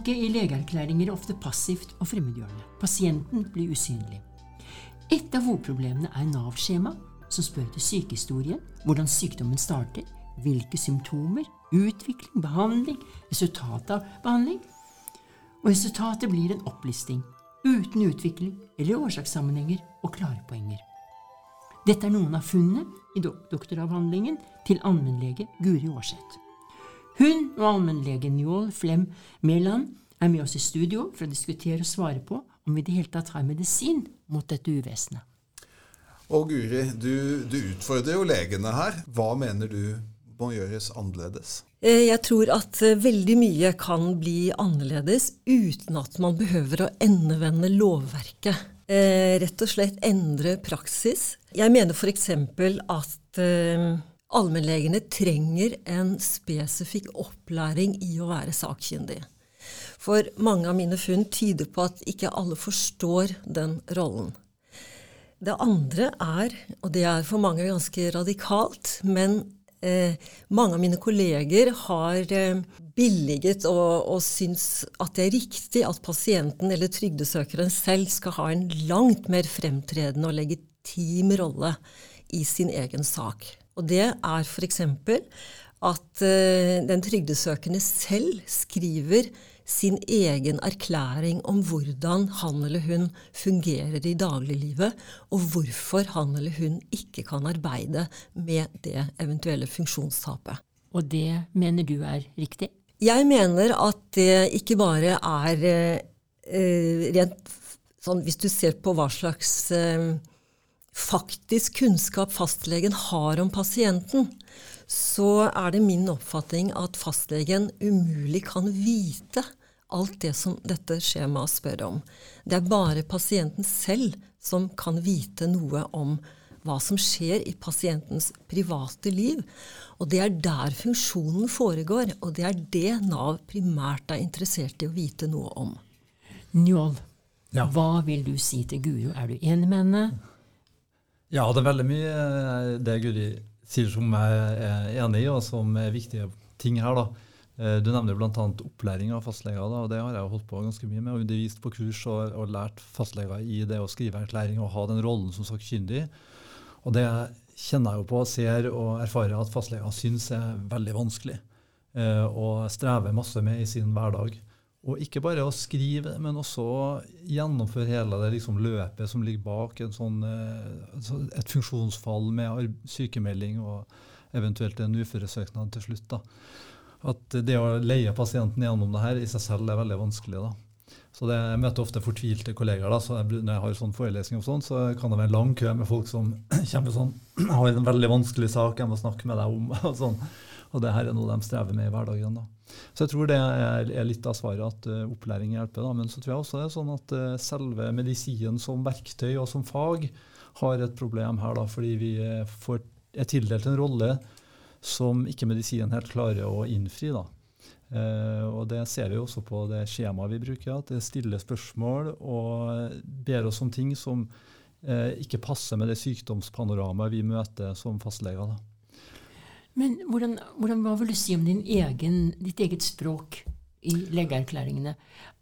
Språket i legeerklæringer er ofte passivt og fremmedgjørende. Pasienten blir usynlig. Et av hovedproblemene er Nav-skjema, som spør etter sykehistorien, hvordan sykdommen starter, hvilke symptomer, utvikling, behandling, resultatet av behandling. Og resultatet blir en opplisting, uten utvikling eller årsakssammenhenger og klare poenger. Dette er noen av funnene i doktoravhandlingen til allmennlege Guri Aarseth. Hun og allmennlegen Njål Flem Mæland er med oss i studio for å diskutere og svare på om vi i det hele tatt har medisin mot dette uvesenet. Og Guri, du, du utfordrer jo legene her. Hva mener du må gjøres annerledes? Eh, jeg tror at eh, veldig mye kan bli annerledes uten at man behøver å endevende lovverket. Eh, rett og slett endre praksis. Jeg mener f.eks. at allmennlegene trenger en spesifikk opplæring i å være sakkyndig. For mange av mine funn tyder på at ikke alle forstår den rollen. Det andre er, og det er for mange ganske radikalt, men eh, mange av mine kolleger har eh, billiget og, og syns at det er riktig at pasienten eller trygdesøkeren selv skal ha en langt mer fremtredende og legitim rolle i sin egen sak. Og det er f.eks. at eh, den trygdesøkende selv skriver sin egen erklæring om hvordan han eller hun fungerer i dagliglivet, og hvorfor han eller hun ikke kan arbeide med det eventuelle funksjonstapet. Og det mener du er riktig? Jeg mener at det ikke bare er eh, rent sånn Hvis du ser på hva slags eh, faktisk kunnskap fastlegen har om pasienten, så er det min oppfatning at fastlegen umulig kan vite alt det som dette skjemaet spør om. Det er bare pasienten selv som kan vite noe om hva som skjer i pasientens private liv. Og det er der funksjonen foregår, og det er det Nav primært er interessert i å vite noe om. Njål, ja. hva vil du si til Guro? Er du enig med henne? Ja, det er veldig mye eh, det Guri sier som jeg er enig i, og som er viktige ting her. da. Eh, du nevner bl.a. opplæring av fastleger. Da, og Det har jeg holdt på ganske mye med. og Undervist på kurs og, og, lært fastleger i det å skrive erklæring og ha den rollen som sakkyndig. Og det kjenner jeg jo på, ser og erfarer at fastleger syns er veldig vanskelig. Eh, og strever masse med i sin hverdag. Og ikke bare å skrive, men også gjennomføre hele det liksom løpet som ligger bak sånn, eh, et funksjonsfall med sykemelding og eventuelt en uføresøknad til slutt. da at det å leie pasienten gjennom det her i seg selv er veldig vanskelig. da. Så det, Jeg møter ofte fortvilte kollegaer. da, så Når jeg har sånn forelesning, og sånn, så kan det være en lang kø med folk som kommer sånn, har en veldig vanskelig sak jeg må snakke med deg om. Og sånn. Og det her er noe de strever med i hverdagen. da. Så jeg tror det er, er litt av svaret, at uh, opplæring hjelper. da, Men så tror jeg også det er sånn at uh, selve medisinen som verktøy og som fag har et problem her, da, fordi vi uh, får, er tildelt en rolle som ikke medisinen helt klarer å innfri. da. Uh, og Det ser vi også på det skjemaet vi bruker, at det stiller spørsmål og ber oss om ting som uh, ikke passer med det sykdomspanoramaet vi møter som fastleger. da. Men hvordan, hvordan, hva vil du si om egen, ditt eget språk? i legeerklæringene.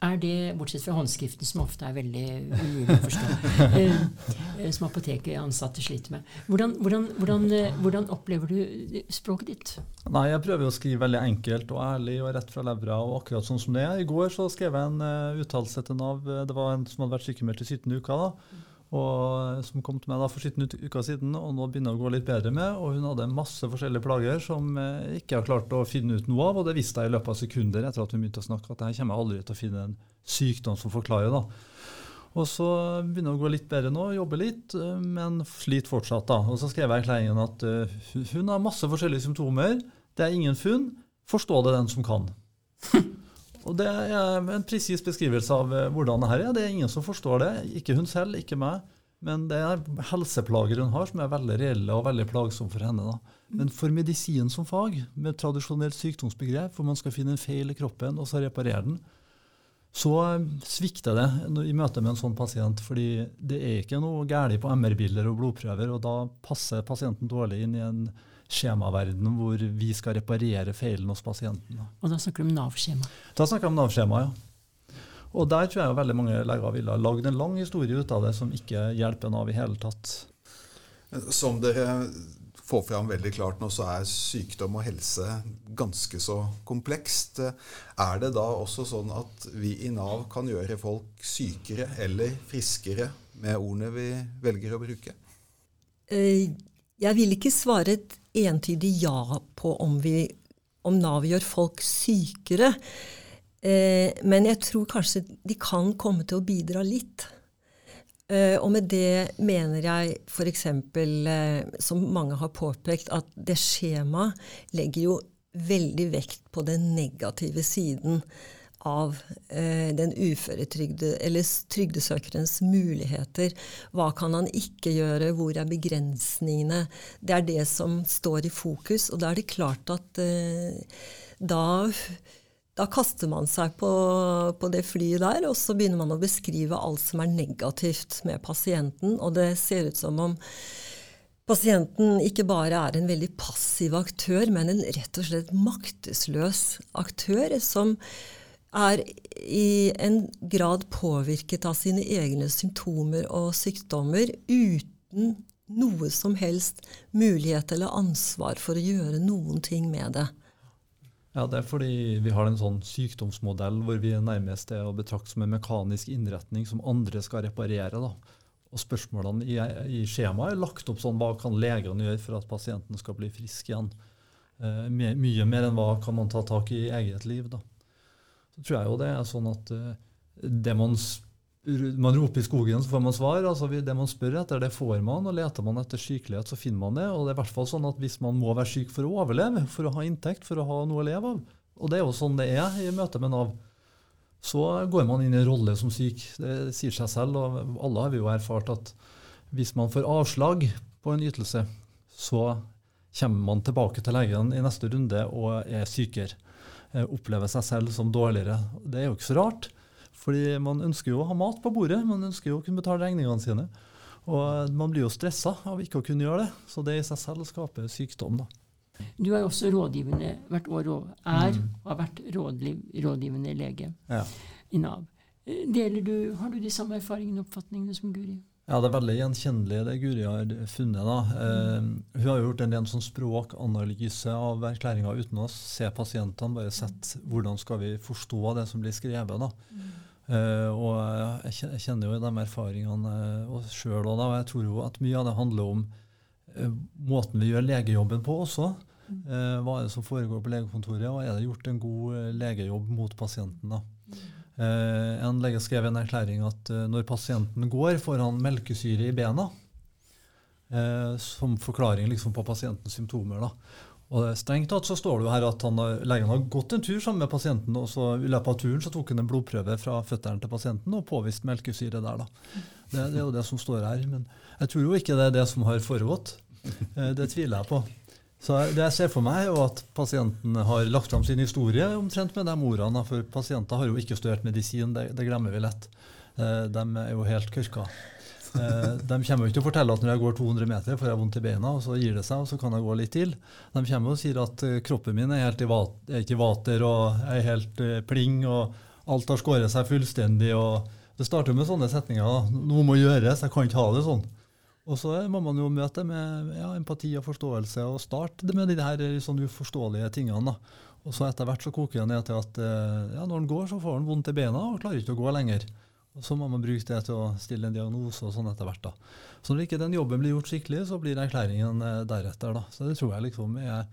Er det, bortsett fra håndskriften, som ofte er veldig umulig å forstå, eh, eh, som apoteket ansatte sliter med, hvordan, hvordan, hvordan, eh, hvordan, opplever du språket ditt? Nei, Jeg prøver å skrive veldig enkelt og ærlig og rett fra levra. og akkurat sånn som det er. I går så skrev jeg en uh, uttalelse til Nav. Det var en som hadde vært sykemeldt i 17 uker. da, og, som kom til meg da for 17 uker siden, og nå begynner det å gå litt bedre med. og Hun hadde masse forskjellige plager som jeg ikke har klart å finne ut noe av. og Det visste jeg i løpet av sekunder etter at hun begynte å snakke, at jeg kommer aldri til å finne en sykdom som forklarer. da. Og så begynner det å gå litt bedre nå, jobber litt, men sliter fortsatt. da. Og Så skrev jeg i erklæringen at uh, hun har masse forskjellige symptomer. Det er ingen funn. Forstå det den som kan. Og Det er en presis beskrivelse av eh, hvordan det her er. Det er ingen som forstår det. Ikke hun selv, ikke meg. Men det er helseplager hun har som er veldig reelle og veldig plagsomme for henne. Da. Men for medisin som fag, med tradisjonelt sykdomsbegrep, hvor man skal finne en feil i kroppen og så reparere den, så eh, svikter det i møte med en sånn pasient. fordi det er ikke noe galt på MR-bilder og blodprøver, og da passer pasienten dårlig inn i en skjemaverdenen hvor vi skal reparere feilen hos pasientene. Og da snakker du om Nav-skjema? Da snakker jeg om Nav-skjema, ja. Og der tror jeg veldig mange leger ville ha lagd en lang historie ut av det som ikke hjelper Nav i hele tatt. Som dere får fram veldig klart nå, så er sykdom og helse ganske så komplekst. Er det da også sånn at vi i Nav kan gjøre folk sykere eller friskere med ordene vi velger å bruke? Eh, jeg vil ikke svare entydig ja på om, vi, om Nav gjør folk sykere. Eh, men jeg tror kanskje de kan komme til å bidra litt. Eh, og med det mener jeg f.eks., som mange har påpekt, at det skjemaet legger jo veldig vekt på den negative siden av eh, den uføretrygde, eller trygdesøkerens muligheter. Hva kan han ikke gjøre? Hvor er begrensningene? Det er det som står i fokus. Og da er det klart at eh, da, da kaster man seg på, på, det flyet der, og så begynner man å beskrive alt som er negativt med pasienten. Og det ser ut som om pasienten ikke bare er en veldig passiv aktør, men en rett og slett maktesløs aktør som er i en grad påvirket av sine egne symptomer og sykdommer uten noe som helst mulighet eller ansvar for å gjøre noen ting med det. Ja, Det er fordi vi har en sånn sykdomsmodell hvor vi nærmest er å betrakte som en mekanisk innretning som andre skal reparere. da. Og Spørsmålene i, i skjemaet er lagt opp sånn hva kan legene gjøre for at pasienten skal bli frisk igjen. Eh, mye, mer enn hva kan man ta tak i i eget liv. da så tror jeg jo det er sånn at uh, det man, man, roper i skogen, så får man svar. altså Det man spør etter, det får man. og Leter man etter sykelighet, så finner man det. og det er i hvert fall sånn at Hvis man må være syk for å overleve, for å ha inntekt, for å ha noe å leve av, og det er jo sånn det er i møte med Nav, så går man inn i en rolle som syk. Det sier seg selv, og alle har vi jo erfart at hvis man får avslag på en ytelse, så kommer man tilbake til legen i neste runde og er sykere. Eh, opplever seg selv som dårligere. Det er jo ikke så rart, fordi man ønsker jo å ha mat på bordet. Man ønsker jo å kunne betale regningene sine. Og man blir jo stressa av ikke å kunne gjøre det. Så det i seg selv skaper sykdom. da. Du er også rådgivende hvert år og er mm. har vært rådgivende lege ja. i Nav. Eh, Deler du, Har du de samme erfaringene og oppfatningene som Guri? Ja, Det er veldig gjenkjennelig det Guri har funnet. da. Eh, hun har gjort en, del sånn språkanalyse av erklæringa uten å se pasientene, bare sett hvordan skal vi forstå det som blir skrevet. da. Mm. Eh, og Jeg kjenner jo de erfaringene uh, sjøl òg. Jeg tror jo at mye av det handler om uh, måten vi gjør legejobben på også. Uh, hva er det som foregår på legekontoret, og er det gjort en god legejobb mot pasienten? da. Eh, en lege skrev en erklæring at eh, når pasienten går, får han melkesyre i bena. Eh, som forklaring liksom, på pasientens symptomer. Da. Og Strengt tatt så står det jo her at han, legen har gått en tur sammen med pasienten, og så i løpet av turen så tok han en blodprøve fra føttene til pasienten og påviste melkesyre der. da. Det, det, er jo det som står her. Men jeg tror jo ikke det er det som har foregått. Det tviler jeg på. Så det jeg ser for meg, er jo at pasienten har lagt fram sin historie omtrent med de ordene. For pasienter har jo ikke studert medisin, det, det glemmer vi lett. Eh, de er jo helt kørka. Eh, de kommer jo ikke til å fortelle at når jeg går 200 meter, får jeg vondt i beina, og så gir det seg, og så kan jeg gå litt til. De kommer og sier at eh, kroppen min er helt i vat, er ikke vater og jeg er helt pling, og alt har skåret seg fullstendig. og Det starter med sånne setninger. Noe må gjøres, jeg kan ikke ha det sånn. Og så må man jo møte med ja, empati og forståelse, og starte med de her sånn uforståelige tingene. da. Og så etter hvert så koker det ned til at eh, ja, når han går, så får han vondt i beina og klarer ikke å gå lenger. Og Så må man bruke det til å stille en diagnose og sånn etter hvert. da. Så når ikke den jobben blir gjort skikkelig, så blir erklæringen eh, deretter. da. Så det tror jeg liksom er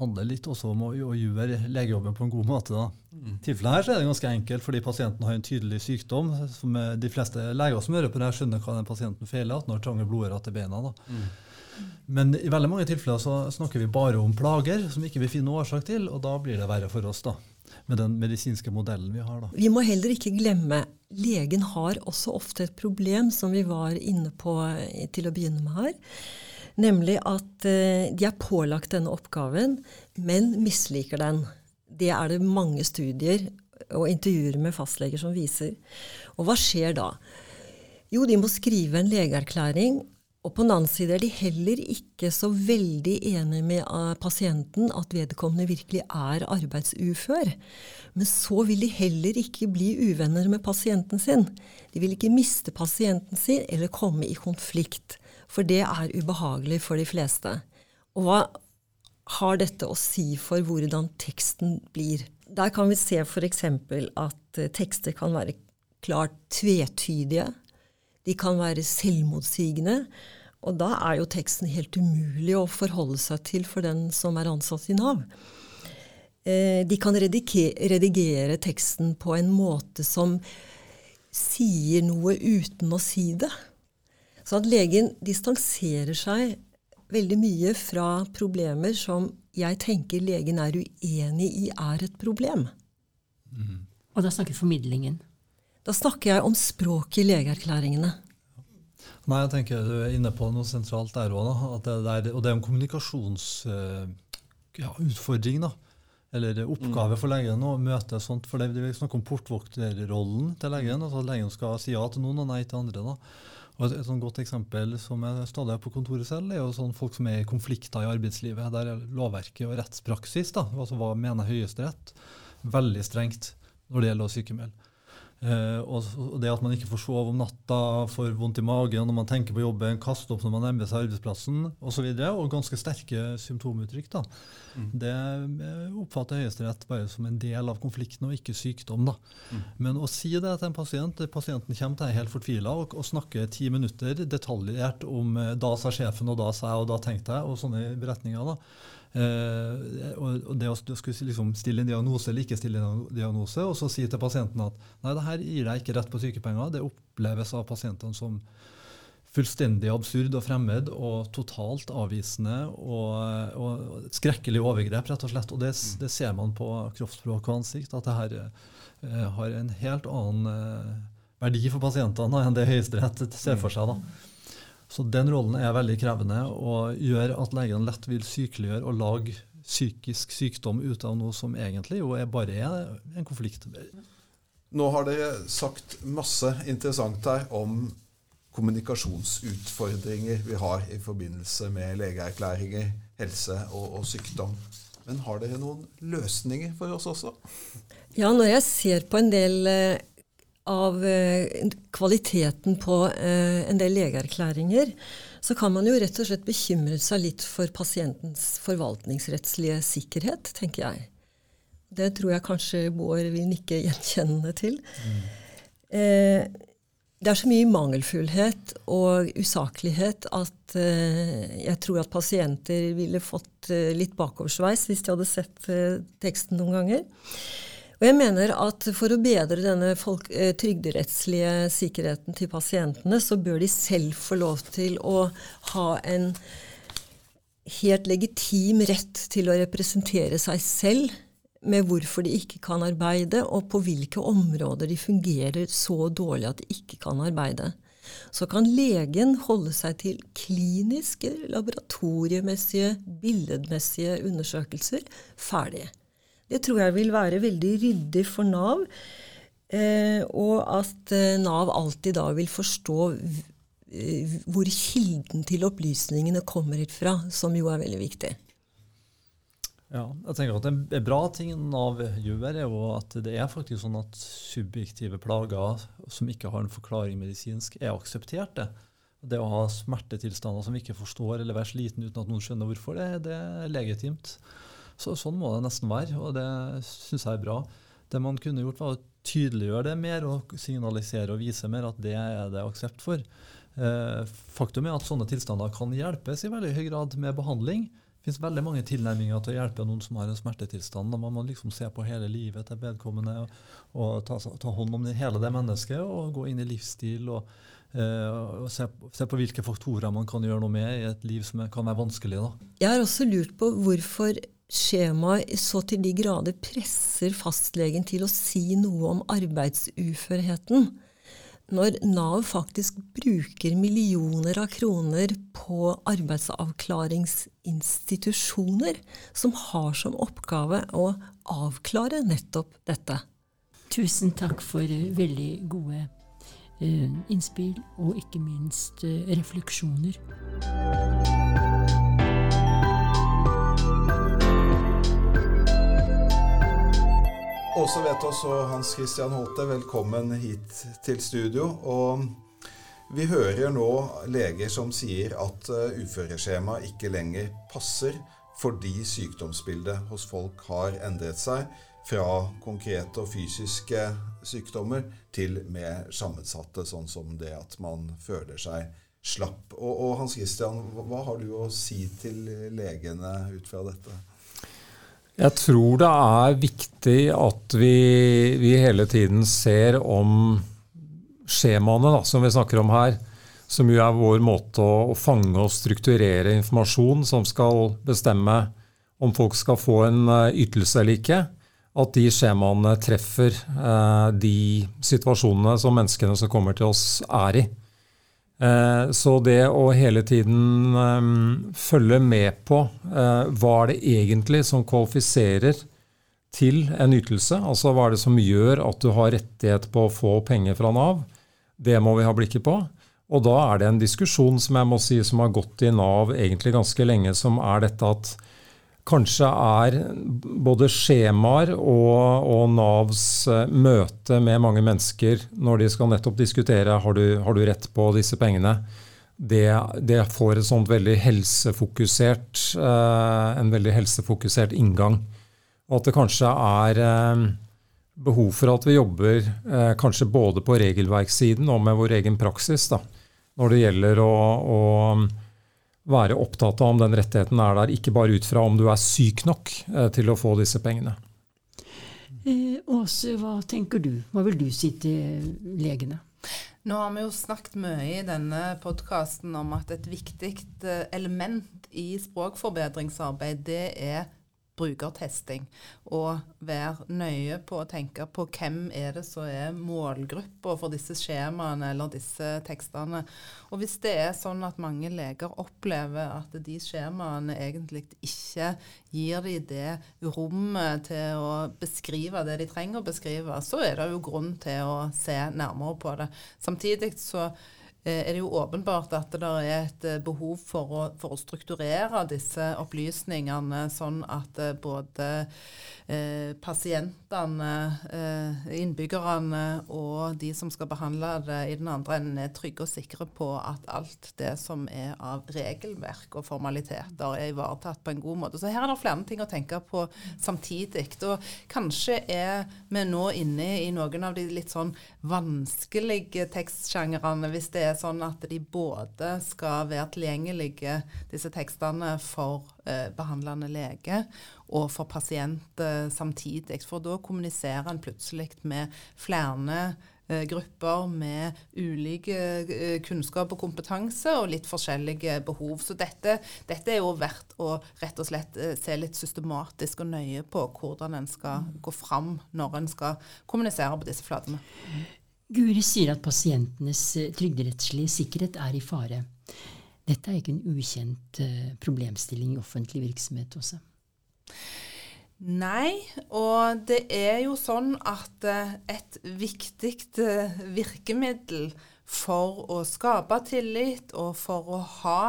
handler litt også om å, å gjøre legejobben på en god måte. da. Mm. tilfellet her så er det ganske enkelt, fordi pasienten har en tydelig sykdom. som De fleste leger som hører på det, her skjønner hva den pasienten feiler, at når trange blodårer til beina. da. Mm. Men i veldig mange tilfeller så snakker vi bare om plager som ikke vi finner årsak til, og da blir det verre for oss. da, Med den medisinske modellen vi har. da. Vi må heller ikke glemme legen har også ofte et problem, som vi var inne på til å begynne med her. Nemlig at eh, de er pålagt denne oppgaven, men misliker den. Det er det mange studier og intervjuer med fastleger som viser. Og hva skjer da? Jo, de må skrive en legeerklæring Og på den annen side er de heller ikke så veldig enige med uh, pasienten at vedkommende virkelig er arbeidsufør. Men så vil de heller ikke bli uvenner med pasienten sin. De vil ikke miste pasienten sin eller komme i konflikt. For det er ubehagelig for de fleste. Og hva har dette å si for hvordan teksten blir? Der kan vi se f.eks. at uh, tekster kan være klart tvetydige. De kan være selvmotsigende. Og da er jo teksten helt umulig å forholde seg til for den som er ansatt i Nav. Eh, de kan redigere teksten på en måte som sier noe uten å si det. Så at legen distanserer seg veldig mye fra problemer som jeg tenker legen er uenig i er et problem. Mm. Og da snakker formidlingen? Da snakker jeg om språket i legeerklæringene. Nei, jeg tenker Du er inne på noe sentralt der òg. Og det er en kommunikasjonsutfordring. Eh, ja, eller oppgave for legen å møte sånt. For det, Vi snakker om portvokterrollen til legen. altså Legen skal si ja til noen og nei til andre. da. Og Et, sånt godt eksempel som jeg stadig er på kontoret selv, er jo sånn folk som er i konflikter i arbeidslivet. Der er lovverket og rettspraksis, da, altså hva mener Høyesterett, veldig strengt når det gjelder å sykemelde. Uh, og, det at man ikke får sove om natta, får vondt i magen når man tenker på jobben, kaster opp når man nærmer seg arbeidsplassen osv. Og, så og ganske sterke symptomuttrykk. da. Mm. Det eh, oppfatter Høyesterett bare som en del av konflikten og ikke sykdom. da. Mm. Men å si det til en pasient, pasienten kommer til deg helt fortvila og, og snakker ti minutter detaljert om eh, da sa sjefen, og da sa jeg, og da tenkte jeg, og sånne beretninger. da, Uh, og det å skulle liksom stille en diagnose eller ikke stille en diagnose, og så si til pasienten at nei, det her gir deg ikke rett på sykepenger, det oppleves av pasientene som fullstendig absurd og fremmed og totalt avvisende og, og skrekkelig overgrep, rett og slett. Og det, mm. det ser man på kroppsspråk og ansikt, at det her uh, har en helt annen uh, verdi for pasientene enn det Høyesterett ser for seg. da. Så den rollen er veldig krevende og gjør at legene lett vil sykeliggjøre og lage psykisk sykdom ut av noe som egentlig jo er bare er en konflikt. Nå har dere sagt masse interessant her om kommunikasjonsutfordringer vi har i forbindelse med legeerklæringer, helse og, og sykdom. Men har dere noen løsninger for oss også? Ja, når jeg ser på en del eh, av eh, kvaliteten på eh, en del legeerklæringer, så kan man jo rett og slett bekymre seg litt for pasientens forvaltningsrettslige sikkerhet, tenker jeg. Det tror jeg kanskje Bård vil nikke gjenkjennende til. Mm. Eh, det er så mye mangelfullhet og usaklighet at jeg tror at pasienter ville fått litt bakoversveis hvis de hadde sett teksten noen ganger. Og jeg mener at For å bedre denne folk, eh, trygderettslige sikkerheten til pasientene, så bør de selv få lov til å ha en helt legitim rett til å representere seg selv med hvorfor de ikke kan arbeide, og på hvilke områder de fungerer så dårlig at de ikke kan arbeide. Så kan legen holde seg til kliniske, laboratoriemessige, billedmessige undersøkelser ferdig. Det tror jeg vil være veldig ryddig for Nav. Eh, og at eh, Nav alltid da vil forstå eh, hvor kilden til opplysningene kommer fra, som jo er veldig viktig. Ja, jeg tenker at En bra ting Nav gjør, er jo at det er faktisk sånn at subjektive plager som ikke har en forklaring medisinsk, er akseptert. Det, det å ha smertetilstander som vi ikke forstår, eller være sliten uten at noen skjønner hvorfor, det, det er legitimt. Så, sånn må det nesten være, og det syns jeg er bra. Det man kunne gjort, var å tydeliggjøre det mer og signalisere og vise mer at det er det aksept for. Eh, faktum er at sånne tilstander kan hjelpes i veldig høy grad med behandling. Det finnes veldig mange tilnærminger til å hjelpe noen som har en smertetilstand. Da må man liksom se på hele livet til vedkommende og, og ta, ta, hånd om hele det mennesket og gå inn i livsstil og, eh, og se, se, på hvilke faktorer man kan gjøre noe med i et liv som kan være vanskelig. Da. Jeg har også lurt på hvorfor skjemaet så til de grader presser fastlegen til å si noe om arbeidsuførheten, når Nav faktisk bruker millioner av kroner på arbeidsavklaringsinstitusjoner som har som oppgave å avklare nettopp dette. Tusen takk for veldig gode eh, innspill og ikke minst eh, refleksjoner. Åse Vetås og Hans Christian Holte, velkommen hit til studio. Og vi hører nå leger som sier at uh, uføreskjema ikke lenger passer fordi sykdomsbildet hos folk har endret seg fra konkrete og fysiske sykdommer til mer sammensatte, sånn som det at man føler seg slapp. Og, og Hans Christian, hva har du å si til legene ut fra dette? Jeg tror det er viktig at vi, vi hele tiden ser om skjemaene da, som vi snakker om her, som jo er vår måte å, å, fange og strukturere informasjon som skal bestemme om folk skal få en uh, ytelse eller ikke, at de skjemaene treffer eh, de situasjonene som menneskene som kommer til oss, er i. Eh, så det å hele tiden um, følge med på uh, hva er det egentlig som kvalifiserer til en ytelse, altså hva er det som gjør at du har rettighet på å få penger fra Nav, det må vi ha blikket på. Og da er det en diskusjon som jeg må si som har gått i Nav egentlig ganske lenge, som er dette at kanskje er både skjemaer og, og, Navs eh, møte med mange mennesker når de skal nettopp diskutere har du har du rett på disse pengene, det, det får et sånt veldig helsefokusert, eh, en veldig helsefokusert inngang. Og at det kanskje er eh, behov for at vi jobber kanskje både på regelverkssiden og med vår egen praksis da, når det gjelder å, å være opptatt av om den rettigheten er der, ikke bare ut fra om du er syk nok eh, til å få disse pengene. Eh, Åse, hva tenker du? Hva vil du si til legene? Nå har vi jo snakket mye i denne podkasten om at et viktig eh, element i språkforbedringsarbeid, det er brukertesting. Og være nøye på å tenke på hvem er det som er målgruppa for disse skjemaene eller disse tekstene. Og hvis det er sånn at mange leger opplever at de skjemaene egentlig ikke gir de det rommet til å beskrive det de trenger å beskrive, så er det jo grunn til å se nærmere på det. Samtidig så er det jo åpenbart at det er et eh, behov for å, for å strukturere disse opplysningene sånn at eh, både eh, pasientene, eh, innbyggerne og de som skal behandle det i den andre enden, er trygge og sikre på at alt det som er av regelverk og formaliteter, er ivaretatt på en god måte. Så her er det flere ting å tenke på samtidig. Og kanskje er vi nå inne i noen av de litt sånn vanskelige tekstsjangrene, hvis det er er sånn at de både skal være tilgjengelige, disse tekstene, for eh, behandlende lege og for pasient eh, samtidig. For da kommuniserer en plutselig med flere eh, grupper med ulike eh, kunnskap og kompetanse og litt forskjellige behov. Så dette, dette, er jo verdt å rett og slett eh, se litt systematisk og nøye på hvordan en skal gå fram når en skal kommunisere på disse flatene. Guri sier at pasientenes eh, trygderettslige sikkerhet er i fare. Dette er ikke en ukjent eh, problemstilling i offentlig virksomhet også. Nei, og det er jo sånn at eh, et viktig virkemiddel for å skape tillit og for å ha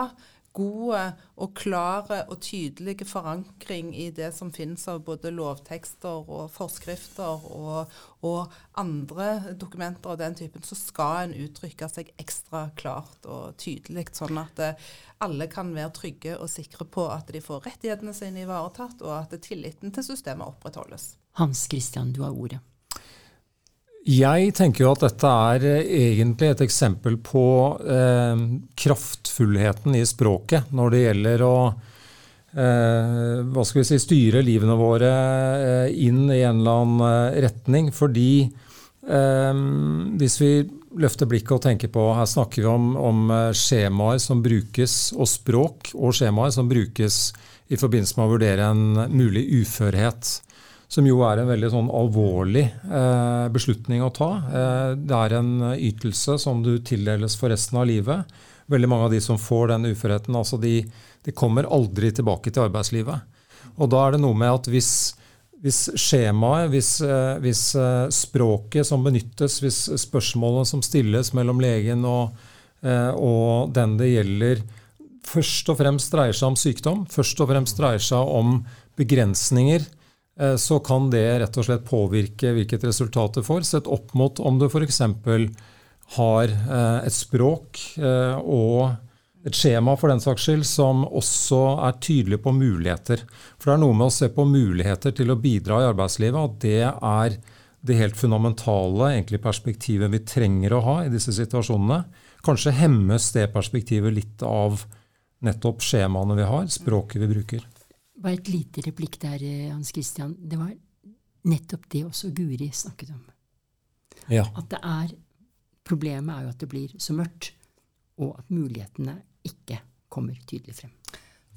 gode og klare og tydelige forankring i det som finnes av både lovtekster og forskrifter og, og, andre dokumenter av den typen, så skal en uttrykke seg ekstra klart og tydelig, sånn at eh, alle kan være trygge og sikre på at de får rettighetene sine ivaretatt, og at tilliten til systemet opprettholdes. Hans Christian, du har ordet. Jeg tenker jo at dette er eh, egentlig et eksempel på eh, kraftfullheten i språket når det gjelder å eh, hva skal vi si, styre livene våre eh, inn i en eller annen eh, retning. Fordi hvis vi løfter blikket og tenker på Her snakker vi om, om skjemaer som brukes, og språk og skjemaer som brukes i forbindelse med å vurdere en mulig uførhet som jo er en veldig sånn alvorlig eh, beslutning å ta. Eh, det er en ytelse som du tildeles for resten av livet. Veldig mange av de som får den uførheten, altså de, de kommer aldri tilbake til arbeidslivet. Og da er det noe med at hvis hvis skjemaet, hvis, eh, hvis, eh, språket som benyttes, hvis spørsmålene som stilles mellom legen og, eh, og den det gjelder, først og fremst dreier seg om sykdom, først og fremst dreier seg om begrensninger, så kan det rett og slett påvirke hvilket resultat du får, sett opp mot om du f.eks. har et språk og et skjema for den saks skyld som også er tydelig på muligheter. For det er noe med å se på muligheter til å bidra i arbeidslivet, og det er det helt fundamentale egentlig, perspektivet vi trenger å ha i disse situasjonene. Kanskje hemmes det perspektivet litt av nettopp skjemaene vi har, språket vi bruker. Bare et lite replikk der, Hans Christian. Det var nettopp det også Guri snakket om. Ja. At det er Problemet er jo at det blir så mørkt, og at mulighetene ikke kommer tydelig frem.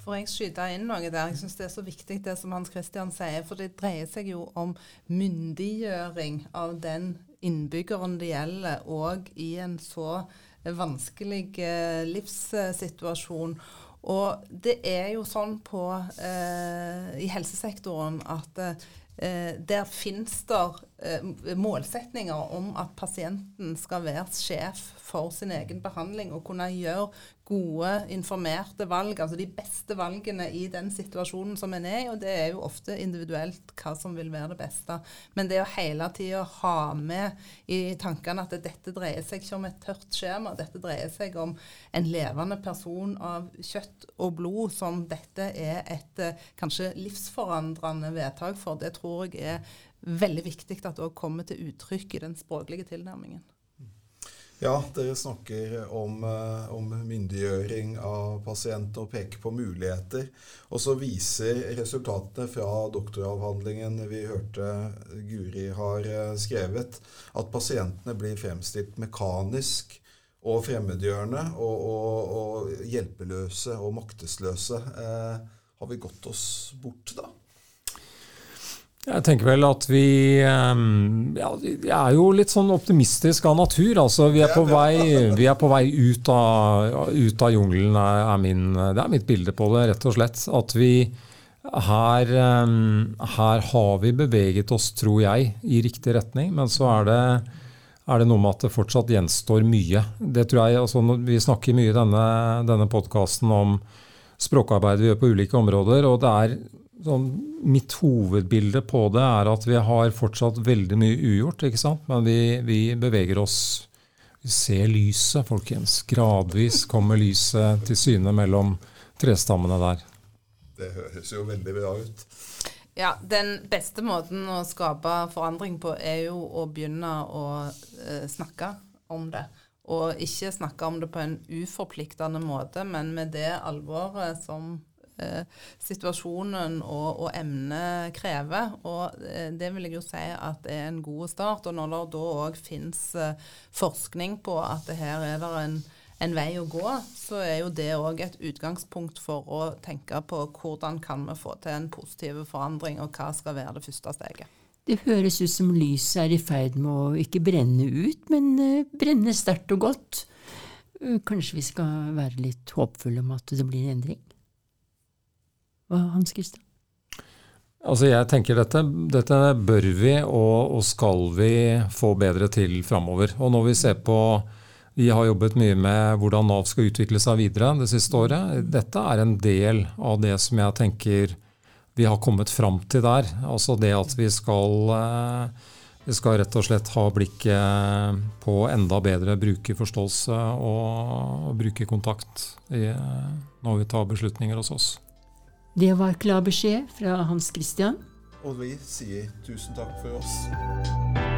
Får jeg skyte inn noe der? Jeg syns det er så viktig det som Hans Christian sier. For det dreier seg jo om myndiggjøring av den innbyggeren det gjelder, og i en så vanskelig eh, livssituasjon. Og det er jo sånn på, eh, i helsesektoren at eh, der finnes det eh, målsetninger om at pasienten skal være sjef for sin egen behandling og kunne gjøre gode, informerte valg, altså de beste valgene i den situasjonen som en er i. Og det er jo ofte individuelt hva som vil være det beste. Men det å hele tida ha med i tankene at dette dreier seg ikke om et tørt skjema, dette dreier seg om en levende person av kjøtt og blod som dette er et eh, kanskje livsforandrende vedtak for, det tror jeg er veldig viktig at det òg kommer til uttrykk i den språklige tilnærmingen. Ja, dere snakker om, eh, om, myndiggjøring av pasienter og peker på muligheter. Og så viser resultatene fra doktoravhandlingen vi hørte Guri har eh, skrevet, at pasientene blir fremstilt mekanisk og fremmedgjørende og, og, og hjelpeløse og maktesløse. Eh, har vi gått oss bort da? Jeg tenker vel at vi ehm, ja, er jo litt sånn optimistisk av natur. altså Vi er på vei, vi er på vei ut, av, ut av jungelen, er min, det er mitt bilde på det, rett og slett. At vi her, ehm, her har vi beveget oss, tror jeg, i riktig retning. Men så er det, er det noe med at det fortsatt gjenstår mye. Det tror jeg, altså, Vi snakker mye i denne, denne podkasten om språkarbeidet vi gjør på ulike områder. og det er sånn, Mitt hovedbilde på det er at vi har fortsatt veldig mye ugjort, ikke sant? men vi, vi beveger oss Vi ser lyset, folkens. Gradvis kommer lyset til syne mellom trestammene der. Det høres jo veldig bra ut. Ja, Den beste måten å skape forandring på er jo å begynne å eh, snakke om det. Og ikke snakke om det på en uforpliktende måte, men med det alvoret som eh, situasjonen og, og, emnet krever. Og eh, det vil jeg jo si at er en god start. Og når det da òg finnes eh, forskning på at her er det en, en vei å gå, så er jo det òg et utgangspunkt for å tenke på hvordan kan vi få til en positiv forandring, og hva skal være det første steget. Det høres ut som lyset er i ferd med å ikke brenne ut, men uh, brenne sterkt og godt. Uh, kanskje vi skal være litt håpfulle om at det blir en endring? Hans Christian? Altså jeg tenker dette, dette bør vi og, og, skal vi få bedre til framover. Og når vi ser på Vi har jobbet mye med hvordan Nav skal utvikle seg videre det siste året. Dette er en del av det som jeg tenker vi har kommet fram til der. Altså det at vi skal, eh, vi skal rett og slett ha blikket på enda bedre brukerforståelse og brukerkontakt når vi tar beslutninger hos oss. Det var klar beskjed fra Hans Christian. Og vi sier tusen takk for oss.